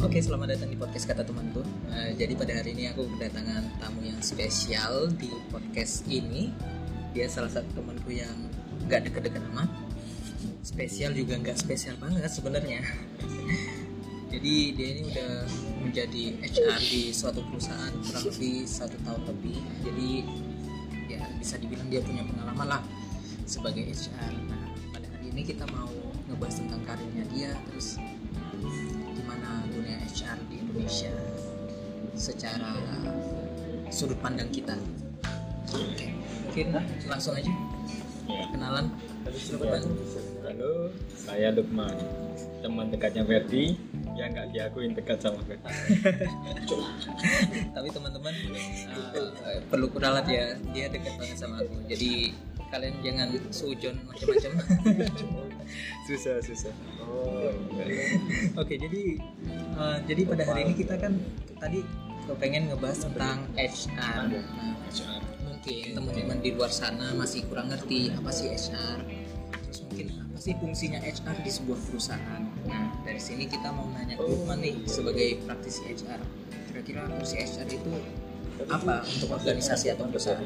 Oke, selamat datang di podcast kata temanku. Eh, jadi pada hari ini aku kedatangan tamu yang spesial di podcast ini. Dia salah satu temanku yang nggak deket-deket amat. Spesial juga nggak spesial banget sebenarnya. jadi dia ini udah menjadi HR di suatu perusahaan kurang lebih satu tahun lebih. Jadi ya bisa dibilang dia punya pengalaman lah sebagai HR. Nah, pada hari ini kita mau ngebahas tentang karirnya dia, terus Indonesia secara sudut pandang kita. Oke, mungkin langsung aja Ya. kenalan. Halo, saya Lukman, teman dekatnya Ferdi yang nggak diakuin dekat sama Ferdi. Tapi teman-teman uh, perlu kuralat ya, dia dekat banget sama aku. Jadi kalian jangan sujon macam-macam. susah, susah. Oh, Oke, jadi uh, jadi pada hari ini kita kan tadi pengen ngebahas tentang HR. Nah, mungkin teman-teman di luar sana masih kurang ngerti apa sih HR terus mungkin apa sih fungsinya HR di sebuah perusahaan nah dari sini kita mau nanya ke Lukman nih sebagai praktisi HR kira-kira fungsi HR itu apa untuk organisasi atau perusahaan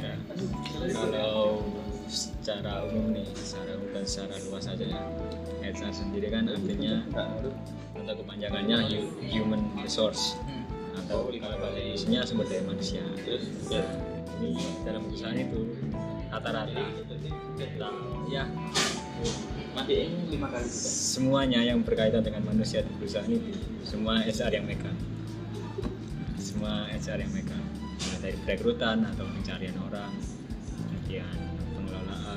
Ya. Kalau secara umum nih, secara dan secara luas aja ya. HR sendiri kan artinya atau kepanjangannya hu- human resource atau kalau bahasa Indonesia sumber daya manusia. Ini dalam perusahaan itu rata-rata ya semuanya yang berkaitan dengan manusia di perusahaan itu semua HR yang megang semua HR yang megang dari perekrutan atau pencarian orang kemudian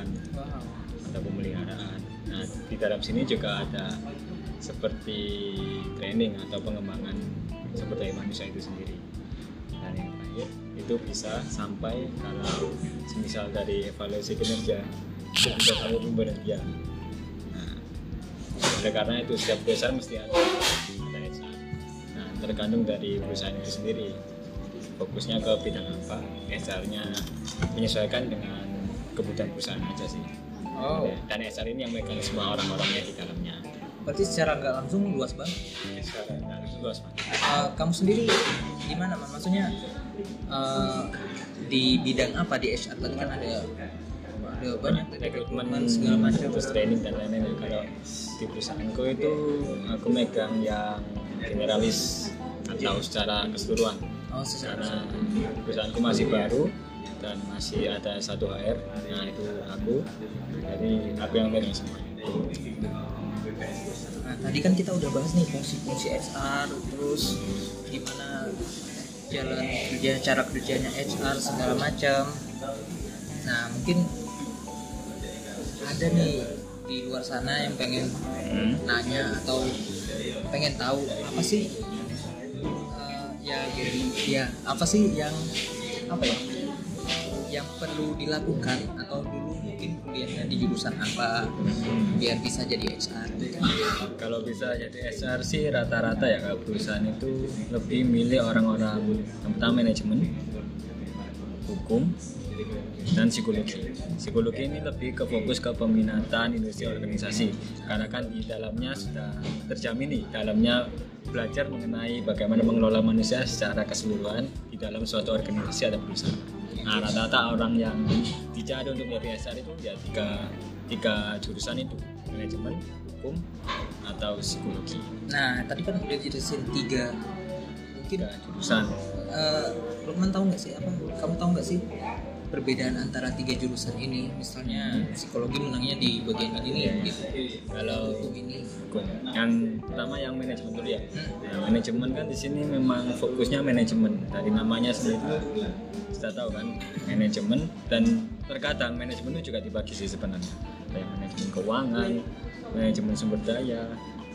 pengelolaan atau pemeliharaan. Nah di dalam sini juga ada seperti training atau pengembangan daya manusia itu sendiri. Dan yang terakhir itu bisa sampai kalau semisal dari evaluasi kinerja itu bisa sampai pemberhentian nah oleh karena itu setiap perusahaan mesti ada nah tergantung dari perusahaan itu sendiri. Fokusnya ke bidang apa HR-nya menyesuaikan dengan kebutuhan perusahaan aja sih. Oh. Dan HR ini yang megang semua orang-orangnya di dalamnya. Berarti secara nggak langsung luas banget? Sekarang harus luas Pak. Eh, kamu sendiri gimana man? maksudnya eh, di bidang apa? Di HR tadi kan ada ada banyak rekrutmen segala macam. terus training dan lain-lain. Kalau di perusahaanku itu aku megang yang generalis atau secara keseluruhan. Oh secara karena perusahaanku masih baru dan masih ada satu HR nah itu aku jadi aku yang megang semua Nah, tadi kan kita udah bahas nih fungsi-fungsi HR, terus gimana jalan kerja, cara kerjanya HR segala macam. Nah, mungkin ada nih di luar sana yang pengen Hmm. nanya atau pengen tahu apa sih eh, yang ya apa sih yang apa ya yang perlu dilakukan atau dulu mungkin kuliahnya di jurusan apa biar bisa jadi HR Kalau bisa jadi HR sih rata-rata ya kalau perusahaan itu lebih milih orang-orang pertama manajemen, hukum, dan psikologi. Psikologi ini lebih ke fokus ke peminatan industri organisasi karena kan di dalamnya sudah terjamin nih dalamnya belajar mengenai bagaimana mengelola manusia secara keseluruhan di dalam suatu organisasi atau perusahaan. Nah rata-rata orang yang dicari untuk menjadi HR itu ya tiga, tiga jurusan itu manajemen, hukum, atau psikologi. nah tadi kan udah jelasin tiga mungkin Tiga jurusan. eh Lukman tahu nggak sih apa kamu tahu nggak sih perbedaan antara tiga jurusan ini misalnya psikologi menangnya di bagian ini nih gitu Kalau hukum ini yang pertama yang manajemen dulu ya. Hmm. Nah, manajemen kan di sini memang fokusnya manajemen. Dari namanya sendiri itu kita tahu kan manajemen dan terkadang manajemen itu juga dibagi sih sebenarnya. Yang manajemen keuangan, manajemen sumber daya,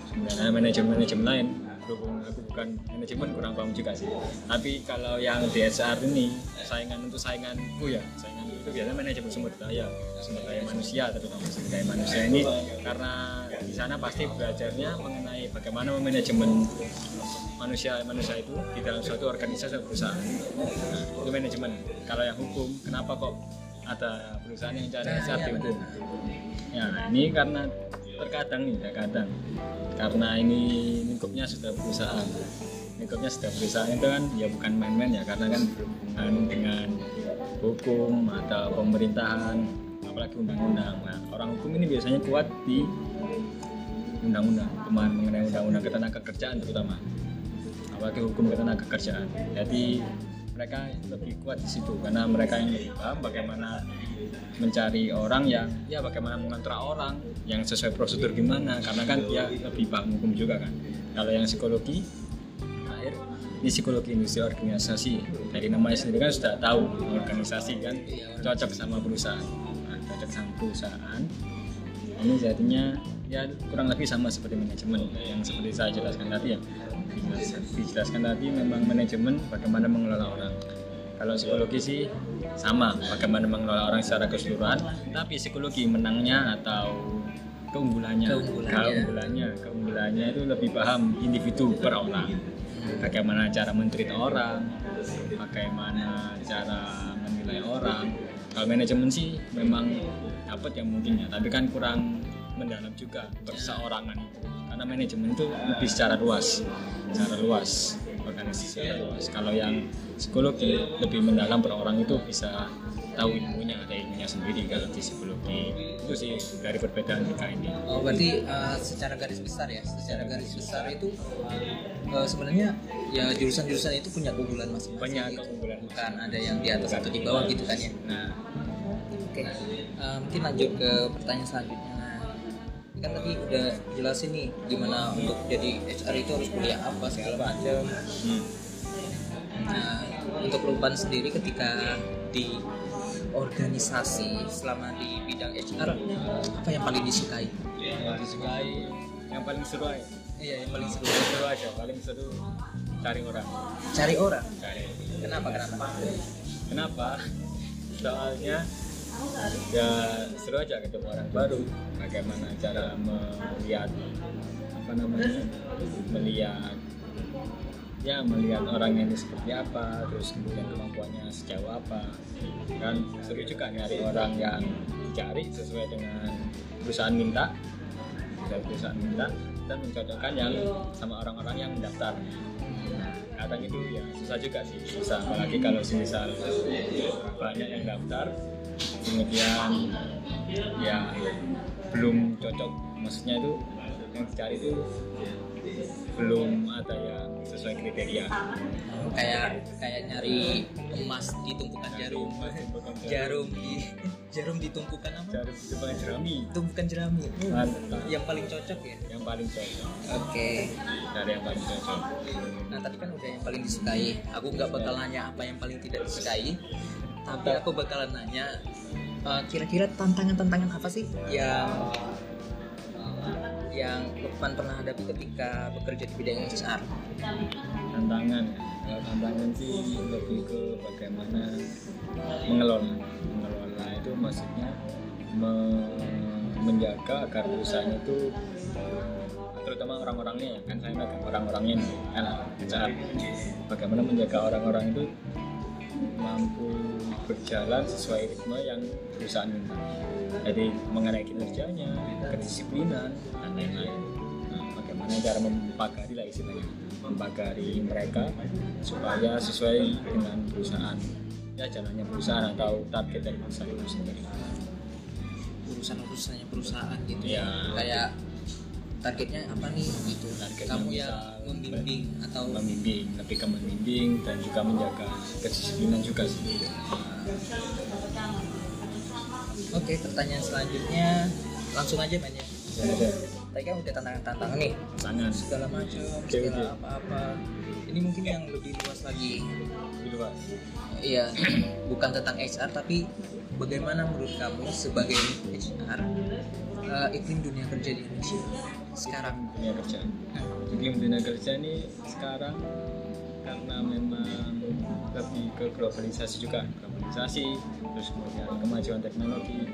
sebenarnya manajemen manajemen lain. Berhubung aku bukan manajemen kurang paham juga sih. Tapi kalau yang di HR ini saingan untuk sainganku ya, saingan itu biasanya manajemen sumber daya, sumber daya manusia terutama sumber daya manusia ini karena di sana pasti belajarnya mengenai bagaimana memanajemen manusia manusia itu di dalam suatu organisasi atau perusahaan. Nah, itu manajemen. Kalau yang hukum, kenapa kok ada perusahaan yang cari Nah, hukum? Ya, ini karena terkadang nih terkadang karena ini lingkupnya sudah perusahaan lingkupnya sudah perusahaan itu kan ya bukan main-main ya karena kan berhubungan dengan hukum atau pemerintahan apalagi undang-undang. Nah orang hukum ini biasanya kuat di undang-undang pemahaman mengenai undang-undang ketenaga kerjaan terutama. Apalagi hukum ketenaga kerjaan jadi mereka lebih kuat di situ karena mereka yang lebih paham bagaimana mencari orang yang ya bagaimana mengontrak orang yang sesuai prosedur gimana karena kan dia lebih paham hukum juga kan. Kalau yang psikologi ini psikologi industri organisasi dari namanya sendiri kan sudah tahu organisasi kan cocok sama perusahaan. Nah, cocok sama perusahaan ini jadinya ya kurang lebih sama seperti manajemen. Yang seperti saya jelaskan tadi ya dijelaskan, dijelaskan tadi memang manajemen bagaimana mengelola orang. Kalau psikologi sih sama bagaimana mengelola orang secara keseluruhan tapi psikologi menangnya atau keunggulannya. Keunggulannya. keunggulannya keunggulannya itu lebih paham individu per orang bagaimana cara mentreat orang bagaimana cara menilai orang. Kalau manajemen sih memang dapat yang mungkinnya tapi kan kurang mendalam juga perseorangan karena manajemen itu lebih secara luas secara luas organisasi secara luas. Kalau yang psikologi lebih mendalam per orang itu bisa tahu ilmunya ada ilmunya sendiri kalau di psikologi itu sih dari perbedaan kita ini Oh, berarti uh, secara garis besar ya, secara garis besar itu uh, sebenarnya ya jurusan-jurusan itu punya keunggulan masing-masing. banyak gitu. keunggulan Bukan ada yang di atas atau di bawah gitu kan ya. nah Oke, Uh, mungkin lanjut ke pertanyaan selanjutnya. Nah, kan tadi udah jelasin nih gimana untuk jadi HR itu harus kuliah apa segala macam. hmm. Nah, untuk Lupan sendiri ketika di organisasi selama di bidang HR apa yang paling disukai? yang disukai yang paling seru aja Iya, yang paling seru. seru aja paling seru cari orang Cari orang. cari Kenapa? Kenapa? kenapa soalnya ya seru aja ketemu orang baru bagaimana cara melihat apa namanya melihat ya melihat orang ini seperti apa terus kemudian kemampuannya sejauh apa. Kan seru juga nyari orang yang dicari sesuai dengan perusahaan minta. Dari perusahaan minta dan mencocokkan yang sama orang-orang yang mendaftar. Kadang itu ya susah juga sih susah. Apalagi kalau misal banyak yang daftar kemudian ya belum cocok. Maksudnya itu yang dicari itu belum ada yang sesuai kriteria Kayak kayak nyari emas di tumpukan jarum. Jarum di jarum di tumpukan apa? jarum itu pakai jerami Tumpukan jerami. Mantap. Yang paling cocok ya. yang paling cocok Oke. dari yang paling cocok Nah tadi kan udah yang paling disukai. Aku nggak bakal nanya apa yang paling tidak disukai. Tapi aku bakalan nanya uh, kira-kira tantangan-tantangan apa sih yang yang Lukman pernah hadapi ketika bekerja di bidang HR? tantangan kalau tantangan sih lebih ke bagaimana mengelola mengelola itu maksudnya me- menjaga agar perusahaan itu terutama orang-orangnya ya kan saya megang orang-orangnya nih HR bagaimana menjaga orang-orang itu mampu berjalan sesuai ritme yang perusahaan minta. Jadi mengenai kinerjanya kedisiplinan dan lain-lain. Nah, bagaimana cara mempagari lah istilahnya? Mempagari mereka supaya sesuai dengan perusahaan. Ya jalannya perusahaan atau target dari perusahaan itu sendiri. Urusan-urusannya perusahaan gitu Ya. Kayak targetnya apa nih gitu. Targetnya Kamu yang membimbing atau membimbing lebih ke membimbing dan juga menjaga kedisiplinan juga sih Oke, pertanyaan selanjutnya langsung aja men ya. ada Tadi kan udah tantangan-tantangan nih, tangan segala macam, Oke, segala oke. apa-apa. Ini mungkin yang lebih luas lagi. di luar Iya, bukan tentang HR tapi bagaimana menurut kamu sebagai HR eh, iklim dunia kerja di Indonesia sekarang? dunia kerja. Iklim dunia kerja ini sekarang karena memang lebih ke globalisasi juga. Globalisasi terus kemudian kemajuan teknologi.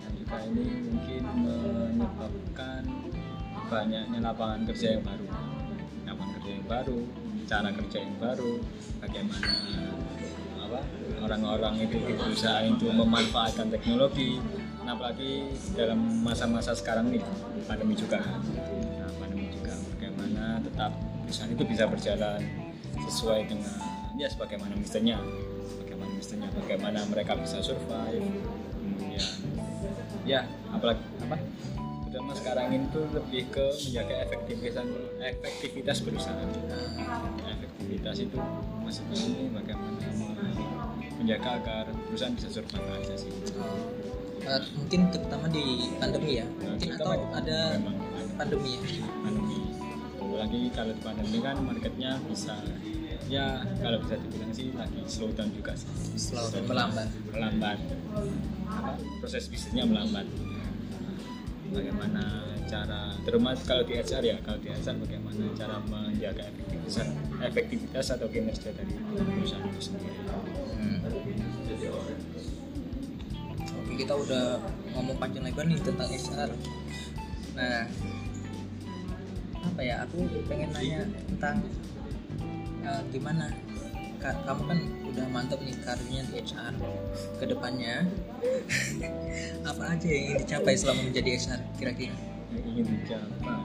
Dan juga ini mungkin menyebabkan banyaknya lapangan kerja yang baru. Lapangan kerja yang baru cara kerja yang baru bagaimana apa orang-orang itu di perusahaan itu memanfaatkan teknologi nah, apalagi dalam masa-masa sekarang nih pandemi juga. Nah pandemi juga bagaimana tetap perusahaan itu bisa berjalan sesuai dengan ya sebagaimana mestinya. Bagaimana mestinya bagaimana mereka bisa survive. Kemudian ya apalagi apa? Terutama sekarang ini tuh lebih ke menjaga efektivitas efektivitas perusahaan efektivitas itu maksudnya ini bagaimana menjaga agar perusahaan bisa survive aja sih Uh, mungkin terutama di pandemi ya. Nah, mungkin atau ada pandemi ya? Pandemi. Apalagi kalau di pandemi kan marketnya bisa ya kalau bisa dibilang sih lagi slow down juga sih. Slow down, melambat. melambat. Apa? Proses bisnisnya melambat. Bagaimana cara terutama kalau di HR ya kalau di HR bagaimana cara menjaga efektivitas efektivitas atau kinerja dari perusahaan itu sendiri kita udah ngomong panjang lebar nih tentang HR. Nah, apa ya? Aku pengen nanya tentang eh, gimana Ka- kamu kan udah mantap nih karirnya di HR ke depannya apa aja yang ingin dicapai selama menjadi HR kira-kira yang ingin dicapai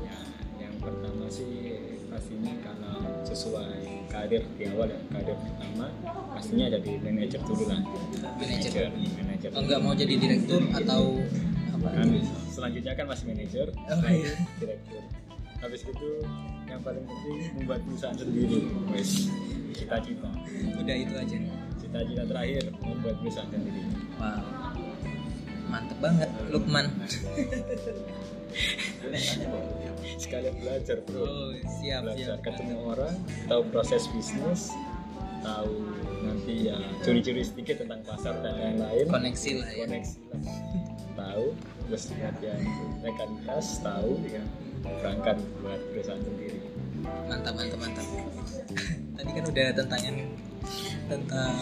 ya yang pertama sih pastinya kalau sesuai karir di awal ya karir pertama pastinya jadi manajer dulu lah. Manajer. manajer Oh, nggak mau jadi direktur atau apa? Kan selanjutnya kan masih manajer. Oh, iya. direktur. Habis itu yang paling penting membuat perusahaan sendiri. Wes cita-cita. Udah itu aja. Cita-cita terakhir membuat perusahaan sendiri. Wow. Mantep banget Lukman sekalian belajar bro. Oh siap belajar siap. ketemu orang tahu proses bisnis tahu nanti ya curi-curi sedikit tentang pasar dan lain-lain. Koneksi lah ya. Koneksi lah. Tahu terus latihan legalitas tahu ya berangkat buat perusahaan sendiri. Mantap mantap mantap. Tadi kan udah tentang tentang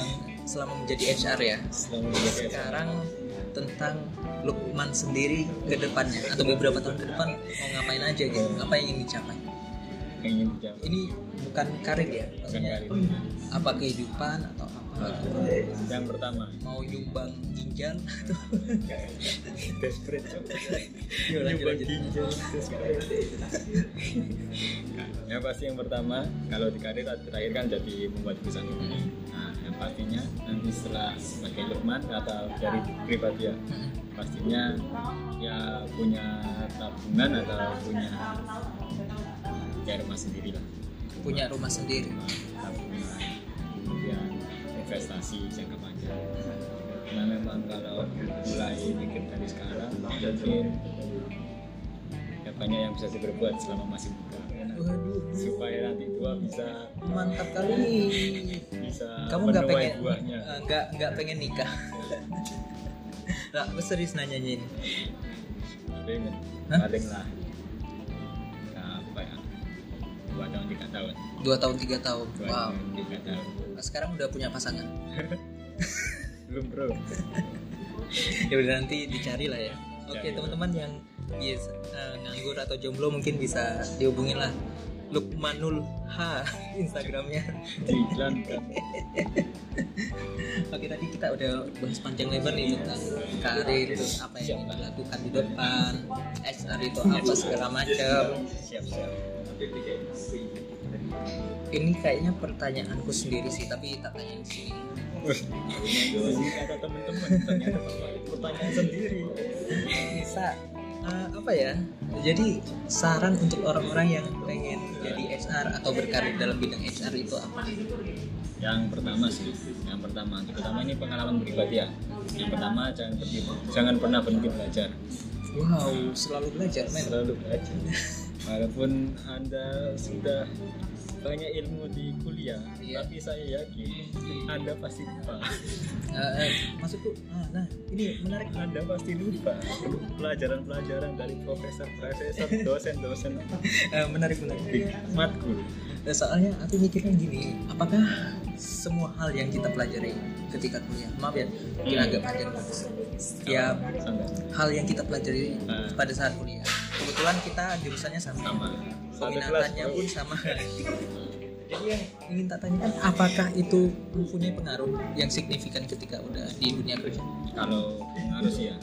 selama menjadi HR ya. Selama menjadi sekarang tentang Lukman sendiri ke depannya? Atau beberapa tahun ke depan mau ngapain aja gitu? Apa yang ingin dicapai? Yang ingin dijawab ini bukan karir ya? Maksudnya karir. apa kehidupan atau apa? Gitu. yang pertama. Mau nyumbang ginjal? Atau desperate Nyumbang ginjal, desperate. yang pasti yang pertama kalau di karir terakhir kan jadi membuat perusahaan sendiri nah yang pastinya nanti setelah sebagai Lukman atau dari pribadi ya Hmm. Pastinya ya punya tabungan atau punya ya rumah sendiri lah. Punya rumah sendiri. Tabungan kemudian investasi jangka panjang. Nah memang kalau mulai mikir dari sekarang mungkin ya banyak yang bisa diperbuat selama masih muda. Waduh. Supaya nanti tua bisa mantap kali. bisa kamu nggak pengen eh, nggak nggak pengen nikah Nah, aku serius pengen Hah? paling lah apa ya dua tahun tiga tahun Dua tahun tiga tahun. dua Wow. tahun tiga tahun Nah, Sekarang udah punya pasangan. belum bro ya udah nanti dicari lah ya. Oke Cari. teman-teman yang biasa eh, nganggur atau jomblo mungkin bisa dihubungin lah. Lukmanul H Instagramnya. diiklankan Oke tadi kita udah bahas panjang lebar nih tentang karir terus apa yang dilakukan di depan, HR itu apa segala macam. siap siap. Ini kayaknya pertanyaanku sendiri sih tapi tak tanya di sini. Ini kata teman-teman pertanyaan sendiri. Bisa eh, apa ya? Jadi saran untuk orang-orang yang pengen jadi HR atau berkarir dalam bidang HR itu apa? Yang pertama sih yang pertama. Terutama ini pengalaman pribadi ya. Yang pertama jangan berhenti jangan pernah berhenti belajar. Wow selalu belajar men. Selalu belajar. Walaupun anda sudah banyak ilmu di kuliah Iya. tapi saya yakin anda pasti lupa. Eh, eh, maksudku ah, nah ini menarik. Anda pasti lupa pelajaran-pelajaran dari profesor-profesor dosen-dosen Eh, menarik menarik. Di matkul Eh, soalnya aku mikirnya gini apakah semua hal yang kita pelajari ketika kuliah maaf ya mungkin Hmm. agak panjang setiap hal yang kita pelajari Ah. pada saat kuliah kebetulan kita jurusannya sama. Sama. Peminatannya pun sama. Jadi yang ingin tak tanyakan apakah itu mempunyai pengaruh yang signifikan ketika udah di dunia kerja? Kalau pengaruh sih ya.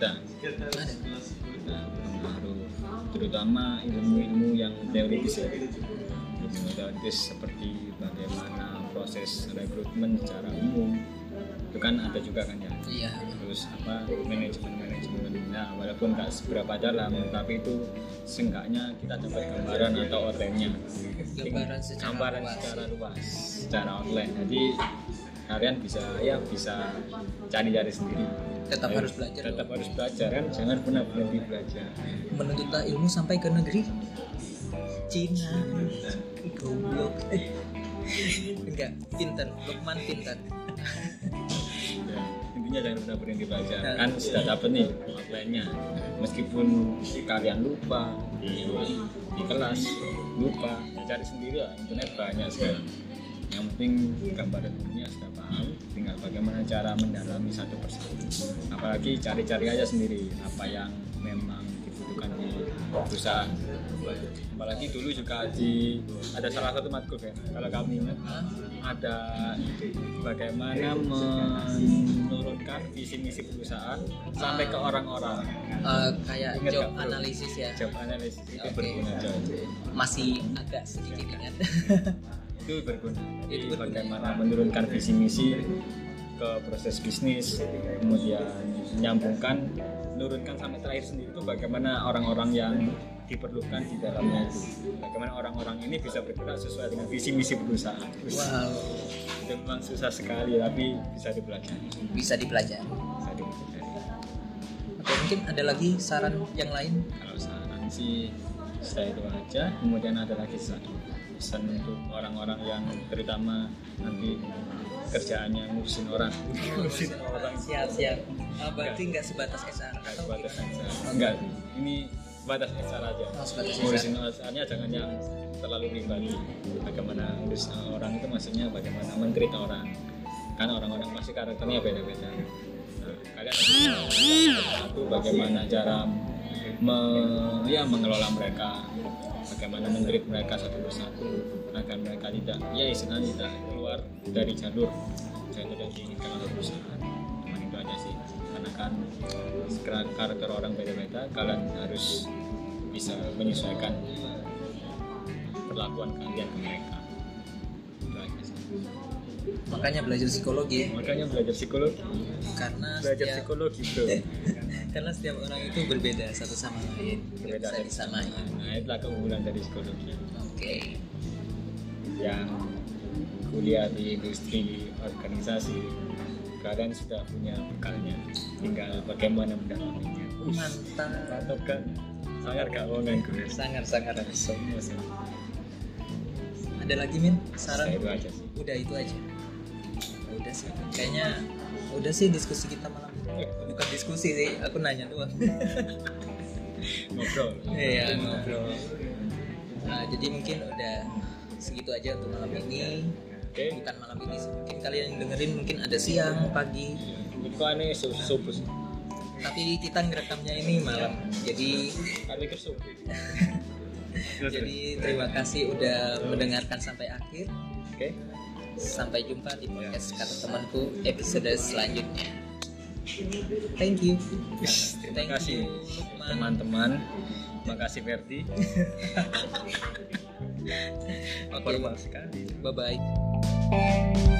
Ada. Ada. Ada pengaruh terutama ilmu-ilmu yang teoritis ya. Ilmu teoritis seperti bagaimana proses rekrutmen secara umum. Itu kan ada juga kan ya? Iya. Terus apa manajemen manajemen nah walaupun nggak seberapa dalam tapi itu seenggaknya kita dapat gambaran atau outline-nya. Gambaran secara gambaran luas. secara luas secara outline. Jadi kalian bisa ya bisa cari-cari sendiri. Tetap Ayo, harus belajar tetap dong. harus belajar kan? Jangan pernah berhenti belajar. Menuntut ilmu sampai ke negeri. Cina. Goblok. Eh. enggak pinter Lukman pinter ya, intinya jangan pernah berhenti belajar Nah. kan sudah dapat nih outline-nya meskipun kalian lupa di, di kelas lupa ya cari sendiri lah internet banyak sekarang yang penting gambaran umumnya sudah paham tinggal bagaimana cara mendalami satu persatu. Apalagi cari-cari aja sendiri apa yang memang dibutuhkan di perusahaan apalagi dulu juga di ada salah satu matkul ya kalau kamu ingat ada bagaimana menurunkan visi misi perusahaan sampai ke orang-orang. Eh, kayak Ingat job analisis ya? Job analysis itu Oke. berguna coy masih agak sedikit ingat. Itu berguna. Itu berguna. bagaimana menurunkan visi misi ke proses bisnis kemudian menyambungkan menurunkan sampai terakhir sendiri itu bagaimana orang-orang yang diperlukan di dalamnya itu. Bagaimana orang-orang ini bisa bergerak sesuai dengan visi misi perusahaan. Wow. Itu memang susah sekali tapi bisa dipelajari. Bisa dipelajari. Bisa dipelajari. Oke mungkin ada lagi saran yang lain? Kalau saran sih saya itu aja. Kemudian ada lagi satu pesan untuk orang-orang yang terutama nanti kerjaannya ngurusin orang. Ngurusin orang. siap siap. Ah, berarti nggak sebatas SR Nggak sebatas gimana? HR. enggak. Ini batas HR aja. Oh, sebatas ngurusin HR-nya jangan yang terlalu pribadi bagaimana ngurus orang itu maksudnya bagaimana menteri orang. Kan orang-orang pasti karakternya beda-beda. Nah, kalian satu bagaimana cara me- ya mengelola mereka. Bagaimana menteri mereka satu persatu agar mereka tidak ya istilahnya tidak keluar dari jalur. Jalur yang diinginkan oleh perusahaan. Cuma itu aja sih. Karena kan kar- karakter orang beda-beda kalian harus bisa menyesuaikan perlakuan kalian ke mereka. Itu aja sih. Makanya belajar psikologi. Makanya belajar psikologi. Karena belajar setiap psikologi bro. Karena setiap orang itu berbeda satu sama lain. Berbeda. Bisa disamain. Nah itulah keunggulan dari psikologi. Oke. Yang kuliah di industri organisasi kalian sudah punya bekalnya. Tinggal bagaimana mendalaminya. Mantap. Mantap kan? Sangat gak bohongan gue sangat sangat. Semua ada lagi min? Saya saran itu aja sih. Udah itu aja. Udah sih. Kayaknya udah sih diskusi kita malam ini. Bukan diskusi sih. Aku nanya doang. Ngobrol. Iya ngobrol. Nah, jadi mungkin udah segitu aja untuk malam ini oke. Bukan malam ini sih. mungkin kalian yang dengerin mungkin ada siang pagi. Itu aneh subuh sih. Tapi kita ngerekamnya ini malam. Jadi kami ke subuh. Jadi terima kasih udah mendengarkan sampai akhir. Oke. Sampai jumpa di podcast kata temanku episode selanjutnya. Thank you. Terima Thank kasih teman-teman. Makasih Verdi oke formal sekali. Bye Bye.